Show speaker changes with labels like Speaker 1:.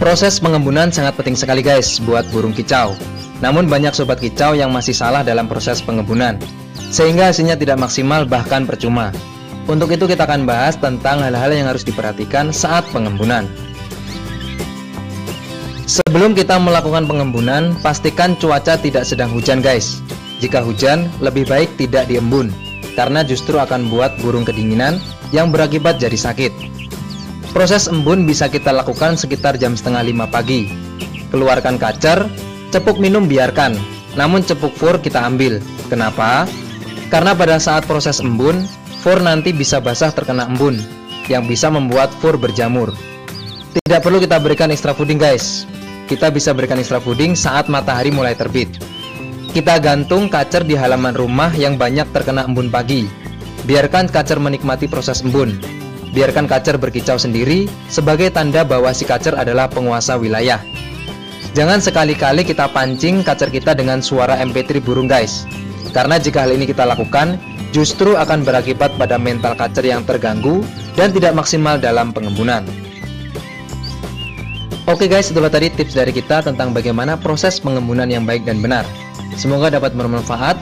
Speaker 1: Proses pengembunan sangat penting sekali guys buat burung kicau. Namun banyak sobat kicau yang masih salah dalam proses pengembunan, sehingga hasilnya tidak maksimal bahkan percuma. Untuk itu kita akan bahas tentang hal-hal yang harus diperhatikan saat pengembunan. Sebelum kita melakukan pengembunan, pastikan cuaca tidak sedang hujan guys. Jika hujan, lebih baik tidak diembun, karena justru akan buat burung kedinginan yang berakibat jadi sakit. Proses embun bisa kita lakukan sekitar jam setengah lima pagi. Keluarkan kacer, cepuk minum biarkan, namun cepuk fur kita ambil. Kenapa? Karena pada saat proses embun, fur nanti bisa basah terkena embun, yang bisa membuat fur berjamur. Tidak perlu kita berikan extra fooding guys. Kita bisa berikan extra fooding saat matahari mulai terbit. Kita gantung kacer di halaman rumah yang banyak terkena embun pagi. Biarkan kacer menikmati proses embun biarkan kacer berkicau sendiri sebagai tanda bahwa si kacer adalah penguasa wilayah. Jangan sekali-kali kita pancing kacer kita dengan suara MP3 burung guys. Karena jika hal ini kita lakukan, justru akan berakibat pada mental kacer yang terganggu dan tidak maksimal dalam pengembunan. Oke guys, itulah tadi tips dari kita tentang bagaimana proses pengembunan yang baik dan benar. Semoga dapat bermanfaat.